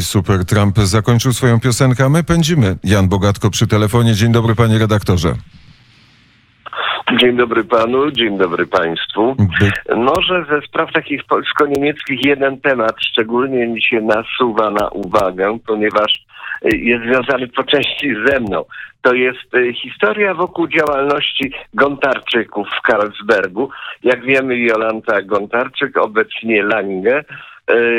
Super Trump zakończył swoją piosenkę, a my pędzimy. Jan Bogatko przy telefonie. Dzień dobry, panie redaktorze. Dzień dobry panu, dzień dobry państwu. Może ze spraw takich polsko-niemieckich jeden temat szczególnie mi się nasuwa na uwagę, ponieważ jest związany po części ze mną. To jest e, historia wokół działalności Gontarczyków w Karlsbergu. Jak wiemy, Jolanta Gontarczyk, obecnie Lange, e,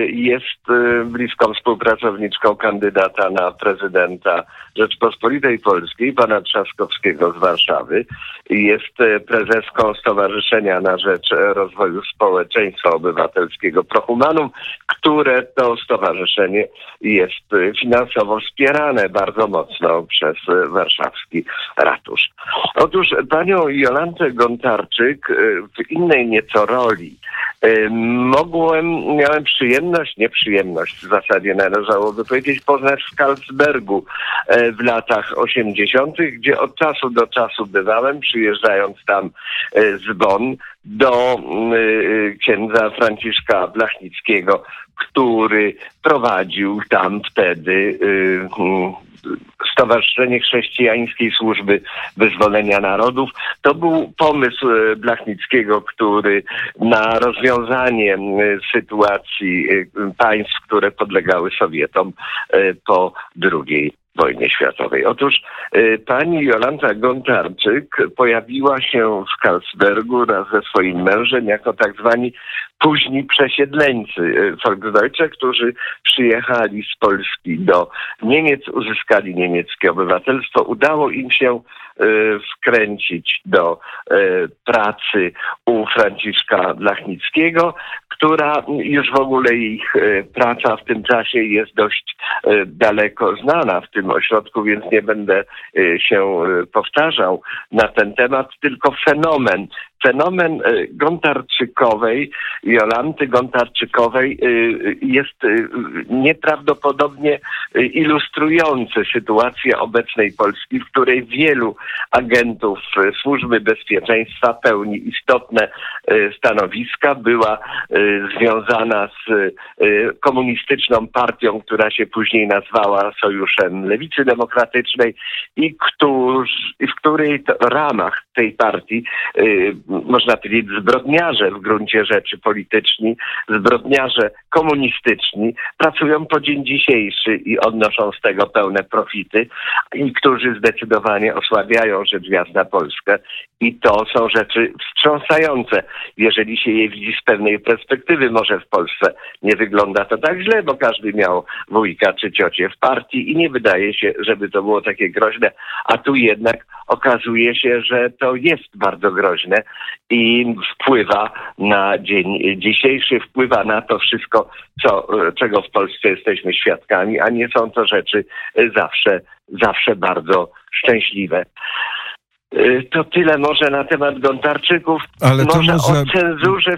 jest e, bliską współpracowniczką kandydata na prezydenta Rzeczpospolitej Polskiej, pana Trzaskowskiego z Warszawy. Jest prezeską Stowarzyszenia na Rzecz Rozwoju Społeczeństwa Obywatelskiego Prohumanum, które to stowarzyszenie jest finansowo wspierane bardzo mocno przez warszawski ratusz. Otóż panią Jolantę Gontarczyk w innej nieco roli mogłem, miałem przyjemność, nieprzyjemność w zasadzie należałoby powiedzieć, poznać w Karlsbergu w latach 80., gdzie od czasu do czasu bywałem, przyjeżdżając tam z Bonn do księdza Franciszka Blachnickiego, który prowadził tam wtedy Stowarzyszenie Chrześcijańskiej Służby Wyzwolenia Narodów. To był pomysł Blachnickiego, który na rozwiązanie sytuacji państw, które podlegały Sowietom po drugiej wojnie światowej. Otóż y, pani Jolanta Gontarczyk pojawiła się w Karlsbergu wraz ze swoim mężem jako tak zwani późni przesiedleńcy y, Volksdeutsche, którzy przyjechali z Polski do Niemiec, uzyskali niemieckie obywatelstwo. Udało im się y, wkręcić do pracy u Franciszka Blachnickiego, która już w ogóle ich e, praca w tym czasie jest dość e, daleko znana w tym ośrodku, więc nie będę e, się powtarzał na ten temat, tylko fenomen fenomen y, Gontarczykowej, Jolanty Gontarczykowej y, jest y, nieprawdopodobnie ilustrujący sytuację obecnej Polski, w której wielu agentów służby bezpieczeństwa pełni istotne stanowiska. Była związana z komunistyczną partią, która się później nazwała Sojuszem Lewicy Demokratycznej i w której ramach tej partii można powiedzieć, zbrodniarze w gruncie rzeczy polityczni, zbrodniarze komunistyczni pracują po dzień dzisiejszy i odnoszą z tego pełne profity i którzy zdecydowanie osłabiają rzecz jasna Polskę i to są rzeczy wstrząsające. Jeżeli się je widzi z pewnej perspektywy, może w Polsce nie wygląda to tak źle, bo każdy miał wujka czy ciocię w partii i nie wydaje się, żeby to było takie groźne, a tu jednak okazuje się, że to jest bardzo groźne i wpływa na dzień dzisiejszy, wpływa na to wszystko, co, czego w Polsce jesteśmy świadkami, a nie są to rzeczy zawsze, zawsze bardzo szczęśliwe. To tyle może na temat Gontarczyków. Ale to może, może... o cenzurze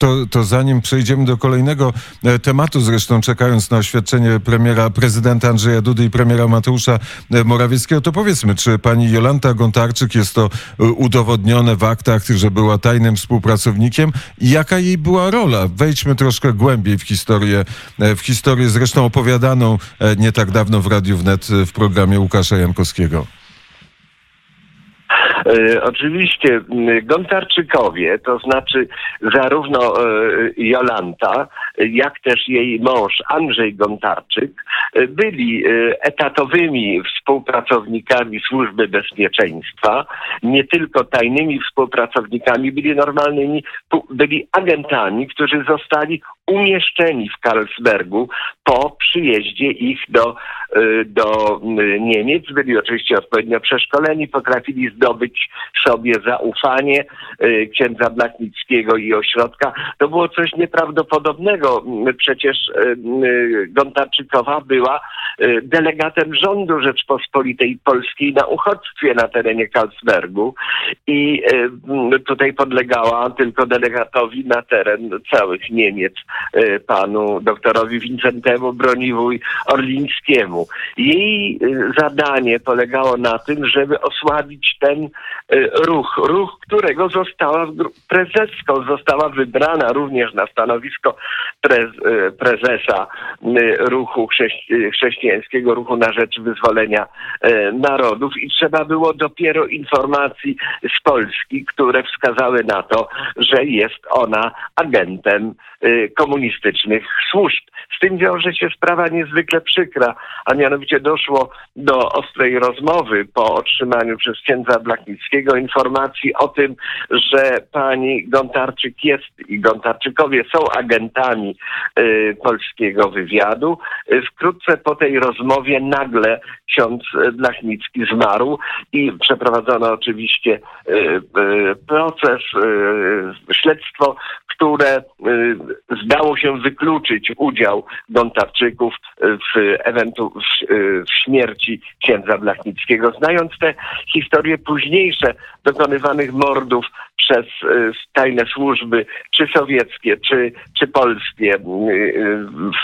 to, to zanim przejdziemy do kolejnego e, tematu, zresztą czekając na oświadczenie premiera, prezydenta Andrzeja Dudy i premiera Mateusza e, Morawieckiego, to powiedzmy, czy pani Jolanta Gontarczyk jest to e, udowodnione w aktach, że była tajnym współpracownikiem i jaka jej była rola? Wejdźmy troszkę głębiej w historię, w historię zresztą opowiadaną nie tak dawno w Radiu Wnet w programie Łukasza Jankowskiego. E, oczywiście Gontarczykowie, to znaczy zarówno e, Jolanta, jak też jej mąż Andrzej Gontarczyk e, byli etatowymi współpracownikami służby bezpieczeństwa, nie tylko tajnymi współpracownikami, byli normalnymi, byli agentami, którzy zostali umieszczeni w Karlsbergu po przyjeździe ich do, do Niemiec. Byli oczywiście odpowiednio przeszkoleni, potrafili zdobyć sobie zaufanie księdza Blachnickiego i ośrodka. To było coś nieprawdopodobnego. Przecież Gontarczykowa była y, delegatem rządu Rzeczpospolitej Polskiej na uchodźstwie na terenie Karlsbergu i y, tutaj podlegała tylko delegatowi na teren całych Niemiec, y, panu doktorowi Wincentemu Broniwój Orlińskiemu. Jej zadanie polegało na tym, żeby osłabić ten ruch, ruch, którego została prezeską, została wybrana również na stanowisko prez, prezesa ruchu chrześcijańskiego, ruchu na rzecz wyzwolenia narodów i trzeba było dopiero informacji z Polski, które wskazały na to, że jest ona agentem komunistycznych służb. Z tym wiąże się sprawa niezwykle przykra, a mianowicie doszło do ostrej rozmowy po otrzymaniu przez księdza Blachnickiego informacji o tym, że pani Gontarczyk jest i Gontarczykowie są agentami y, polskiego wywiadu. Wkrótce po tej rozmowie nagle ksiądz Blachnicki zmarł i przeprowadzono oczywiście y, y, proces, y, śledztwo, które zdało się wykluczyć udział Gontarczyków w, eventu, w, w śmierci księdza Blachnickiego. Znając te historie późniejsze dokonywanych mordów przez y, tajne służby, czy sowieckie, czy, czy polskie,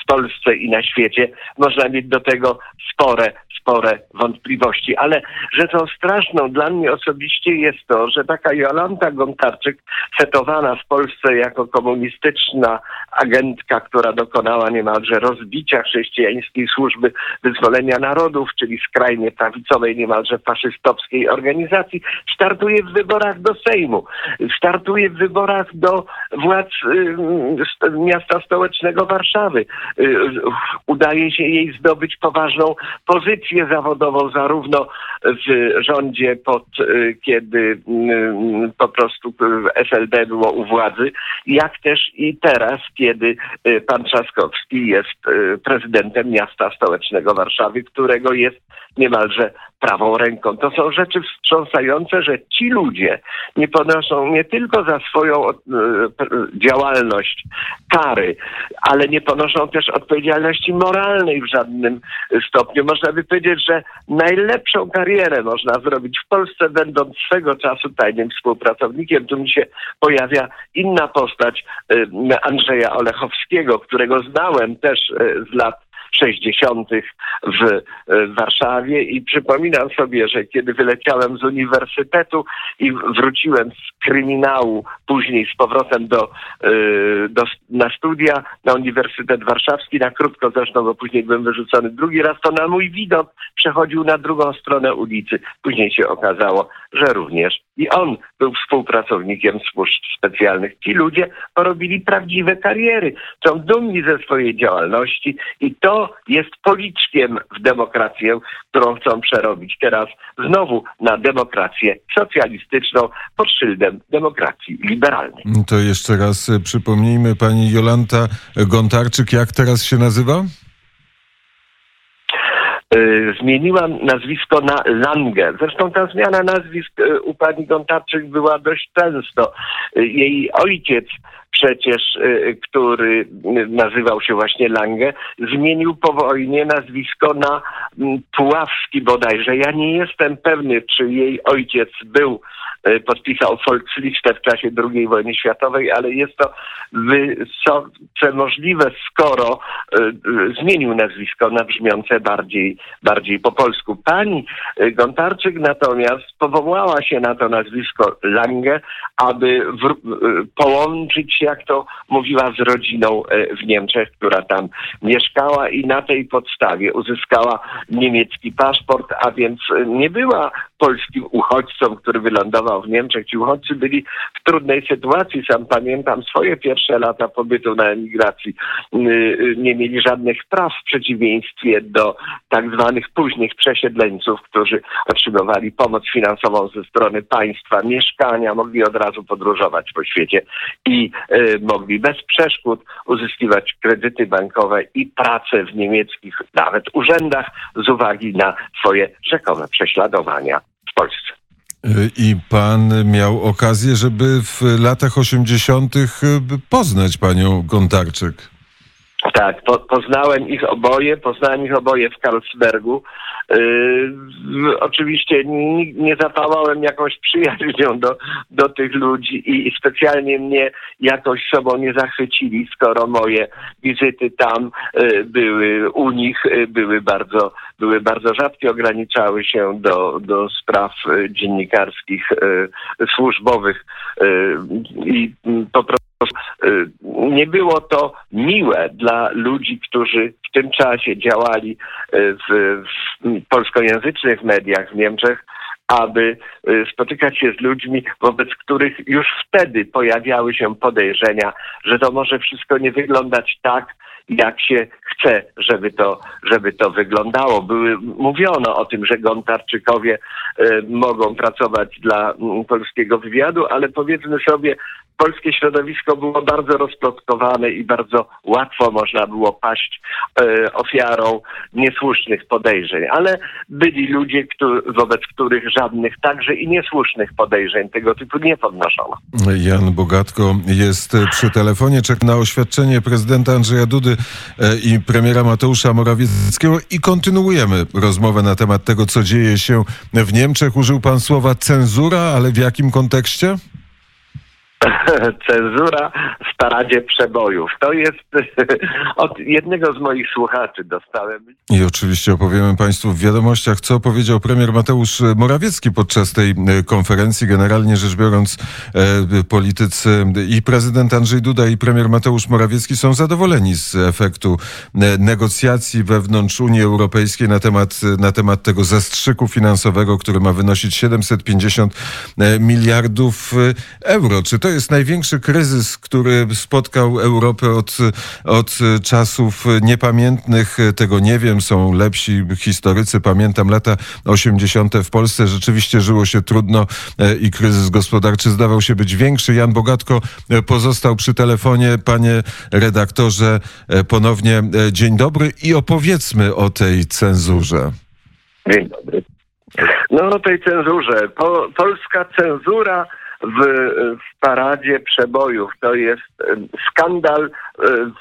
w Polsce i na świecie, można mieć do tego spore, spore wątpliwości. Ale rzeczą straszną dla mnie osobiście jest to, że taka Jolanta Gontarczyk, setowana w Polsce jako komunistyczna agentka, która dokonała niemalże rozbicia chrześcijańskiej służby wyzwolenia narodów, czyli skrajnie prawicowej, niemalże faszystowskiej organizacji, startuje w wyborach do Sejmu, startuje w wyborach do władz y, miasta stołecznego Warszawy. Y, udaje się jej zdobyć poważną pozycję zawodową zarówno w rządzie pod y, kiedy y, po prostu SLD było u władzy, jak też i teraz, kiedy y, pan Trzaskowski jest prezydentem miasta stołecznego Warszawy, którego jest niemalże prawą ręką. To są rzeczy wstrząsające, że ci ludzie nie ponoszą nie tylko za swoją e, działalność kary, ale nie ponoszą też odpowiedzialności moralnej w żadnym stopniu. Można by powiedzieć, że najlepszą karierę można zrobić w Polsce, będąc swego czasu tajnym współpracownikiem. Tu mi się pojawia inna postać e, Andrzeja Olechowskiego, którego znałem też e, z lat 60. w Warszawie i przypominam sobie, że kiedy wyleciałem z uniwersytetu i wróciłem z kryminału, później z powrotem do, e, do, na studia na Uniwersytet Warszawski, na krótko zresztą, bo później byłem wyrzucony drugi raz, to na mój widok przechodził na drugą stronę ulicy. Później się okazało, że również i on był współpracownikiem służb specjalnych. Ci ludzie porobili prawdziwe kariery, są dumni ze swojej działalności i to jest policzkiem w demokrację, którą chcą przerobić teraz znowu na demokrację socjalistyczną pod szyldem demokracji liberalnej. To jeszcze raz przypomnijmy pani Jolanta Gontarczyk, jak teraz się nazywa? Y, zmieniłam nazwisko na Lange. Zresztą ta zmiana nazwisk y, u pani Gontarczyk była dość często. Y, jej ojciec przecież, który nazywał się właśnie Lange, zmienił po wojnie nazwisko na mm, Puławski bodajże. Ja nie jestem pewny, czy jej ojciec był podpisał Volkslistę w czasie II wojny światowej, ale jest to wysoce możliwe, skoro zmienił nazwisko na brzmiące bardziej, bardziej po polsku. Pani Gontarczyk natomiast powołała się na to nazwisko Lange, aby połączyć się, jak to mówiła, z rodziną e, w Niemczech, która tam mieszkała i na tej podstawie uzyskała niemiecki paszport, a więc nie była polskim uchodźcą, który wylądował w Niemczech. Ci uchodźcy byli w trudnej sytuacji. Sam pamiętam swoje pierwsze lata pobytu na emigracji. Y, y, nie mieli żadnych praw w przeciwieństwie do tak zwanych późnych przesiedleńców, którzy otrzymywali pomoc finansową ze strony państwa, mieszkania, mogli od razu podróżować po świecie i y, mogli bez przeszkód uzyskiwać kredyty bankowe i pracę w niemieckich nawet urzędach z uwagi na swoje rzekome prześladowania w Polsce. I pan miał okazję, żeby w latach 80. poznać panią Gontarczyk. Tak, po, poznałem ich oboje, poznałem ich oboje w Karlsbergu. Yy, oczywiście nie, nie zapałałem jakąś przyjaźnią do, do tych ludzi i, i specjalnie mnie jakoś sobą nie zachwycili, skoro moje wizyty tam yy, były u nich, yy, były bardzo, były bardzo rzadkie, ograniczały się do, do spraw yy, dziennikarskich, yy, służbowych yy, i po prostu nie było to miłe dla ludzi, którzy w tym czasie działali y, w, w polskojęzycznych mediach w Niemczech, aby y, spotykać się z ludźmi, wobec których już wtedy pojawiały się podejrzenia, że to może wszystko nie wyglądać tak, jak się chce, żeby to, żeby to wyglądało. Były, mówiono o tym, że Gontarczykowie y, mogą pracować dla y, polskiego wywiadu, ale powiedzmy sobie, polskie środowisko było bardzo rozplotkowane i bardzo łatwo można było paść e, ofiarą niesłusznych podejrzeń. Ale byli ludzie, wobec których żadnych także i niesłusznych podejrzeń tego typu nie podnoszono. Jan Bogatko jest przy telefonie, czeka na oświadczenie prezydenta Andrzeja Dudy e, i premiera Mateusza Morawieckiego i kontynuujemy rozmowę na temat tego, co dzieje się w Niemczech. Użył pan słowa cenzura, ale w jakim kontekście? cenzura w paradzie przebojów. To jest od jednego z moich słuchaczy dostałem. I oczywiście opowiemy Państwu w wiadomościach, co powiedział premier Mateusz Morawiecki podczas tej e, konferencji. Generalnie rzecz biorąc, e, politycy i prezydent Andrzej Duda i premier Mateusz Morawiecki są zadowoleni z efektu e, negocjacji wewnątrz Unii Europejskiej na temat, na temat tego zastrzyku finansowego, który ma wynosić 750 miliardów euro. Czy to jest największy kryzys, który spotkał Europę od, od czasów niepamiętnych. Tego nie wiem, są lepsi historycy. Pamiętam lata 80. w Polsce. Rzeczywiście żyło się trudno e, i kryzys gospodarczy zdawał się być większy. Jan Bogatko e, pozostał przy telefonie. Panie redaktorze, e, ponownie dzień dobry i opowiedzmy o tej cenzurze. Dzień dobry. No o tej cenzurze. Po, polska cenzura w, w paradzie przebojów. To jest skandal e,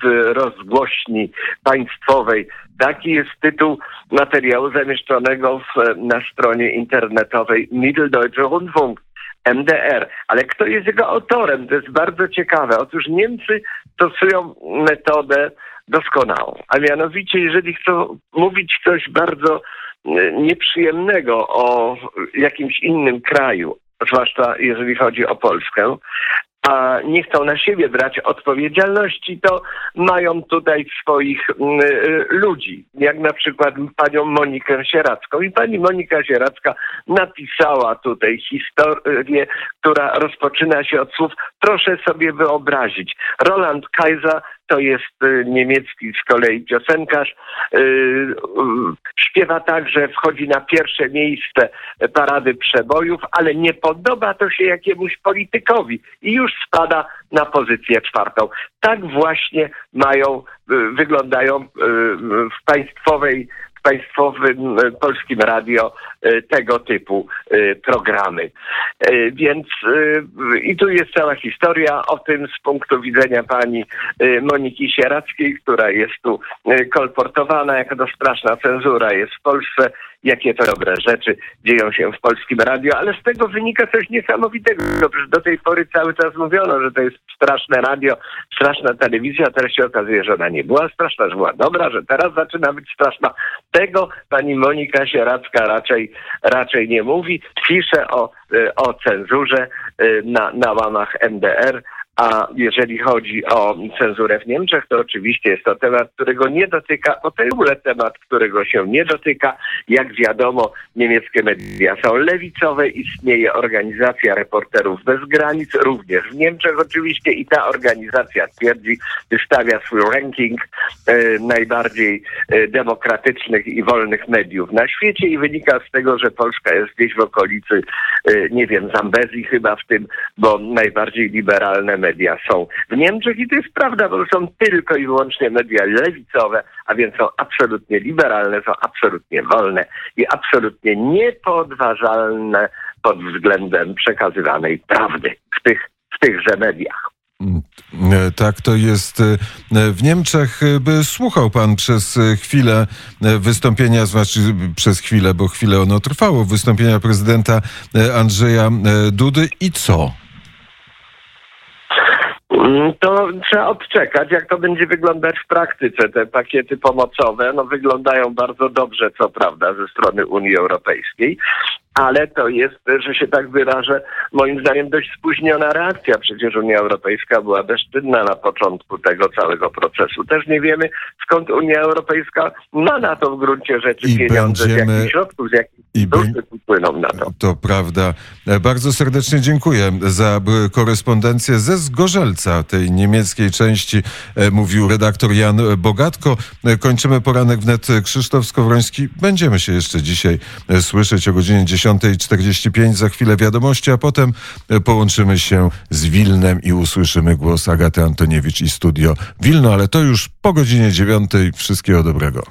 w rozgłośni państwowej. Taki jest tytuł materiału zamieszczonego w, na stronie internetowej Mitteldeutsche Rundfunk. MDR. Ale kto jest jego autorem? To jest bardzo ciekawe. Otóż Niemcy stosują metodę doskonałą. A mianowicie, jeżeli chcą mówić coś bardzo e, nieprzyjemnego o jakimś innym kraju, zwłaszcza jeżeli chodzi o Polskę, a nie chcą na siebie brać odpowiedzialności, to mają tutaj swoich mm, y, ludzi, jak na przykład panią Monikę Sieracką. I pani Monika Sieracka napisała tutaj historię, która rozpoczyna się od słów proszę sobie wyobrazić. Roland Kaiser to jest y, niemiecki z kolei piosenkarz. Y, śpiewa tak, że wchodzi na pierwsze miejsce parady przebojów, ale nie podoba to się jakiemuś politykowi i już spada na pozycję czwartą. Tak właśnie mają, y, wyglądają w państwowej państwowym e, polskim radio e, tego typu e, programy. Więc i tu jest cała historia o tym z punktu widzenia pani Moniki Sierackiej, która jest tu kolportowana jako to straszna cenzura jest w Polsce jakie to dobre rzeczy dzieją się w polskim radio, ale z tego wynika coś niesamowitego. Do tej pory cały czas mówiono, że to jest straszne radio, straszna telewizja, teraz się okazuje, że ona nie była straszna, że była dobra, że teraz zaczyna być straszna. Tego pani Monika Sieracka raczej, raczej nie mówi. Pisze o, e, o cenzurze e, na, na łamach MDR, a jeżeli chodzi o cenzurę w Niemczech, to oczywiście jest to temat, którego nie dotyka, o ogóle temat, którego się nie dotyka. Jak wiadomo, niemieckie media są lewicowe, istnieje organizacja Reporterów Bez Granic, również w Niemczech oczywiście i ta organizacja twierdzi, wystawia swój ranking e, najbardziej e, demokratycznych i wolnych mediów na świecie i wynika z tego, że Polska jest gdzieś w okolicy, e, nie wiem, Zambezji chyba w tym, bo najbardziej liberalne media są w Niemczech i to jest prawda, bo są tylko i wyłącznie media lewicowe, a więc są absolutnie liberalne, są absolutnie wolne i absolutnie niepodważalne pod względem przekazywanej prawdy w tych, w tychże mediach. E, Tak to jest e, w Niemczech. e, słuchał pan przez chwilę wystąpienia, znaczy przez chwilę, bo chwilę ono trwało, wystąpienia prezydenta Andrzeja Dudy i co? Mm, To trzeba odczekać, jak to będzie wyglądać w praktyce. Te pakiety pomocowe no, wyglądają bardzo dobrze, co prawda, ze strony Unii Europejskiej, ale to jest, że się tak wyrażę, moim zdaniem dość spóźniona reakcja. Przecież Unia Europejska była bezczynna na początku tego całego procesu. Też nie wiemy, skąd Unia Europejska ma na to w gruncie rzeczy I pieniądze, z będziemy- jakich środków, z jakich i płyną na to. To prawda. E, Bardzo serdecznie dziękuję za korespondencję ze Zgorzelca, tej niemieckiej części, e, mówił redaktor Jan Bogatko. E, Kończymy poranek wnet. Krzysztof Skowroński. Będziemy się jeszcze dzisiaj słyszeć o godzinie 10.45. Za chwilę wiadomości, a potem e, połączymy się z Wilnem i usłyszymy głos Agaty Antoniewicz i studio Wilno, ale to już po godzinie 9. Wszystkiego dobrego.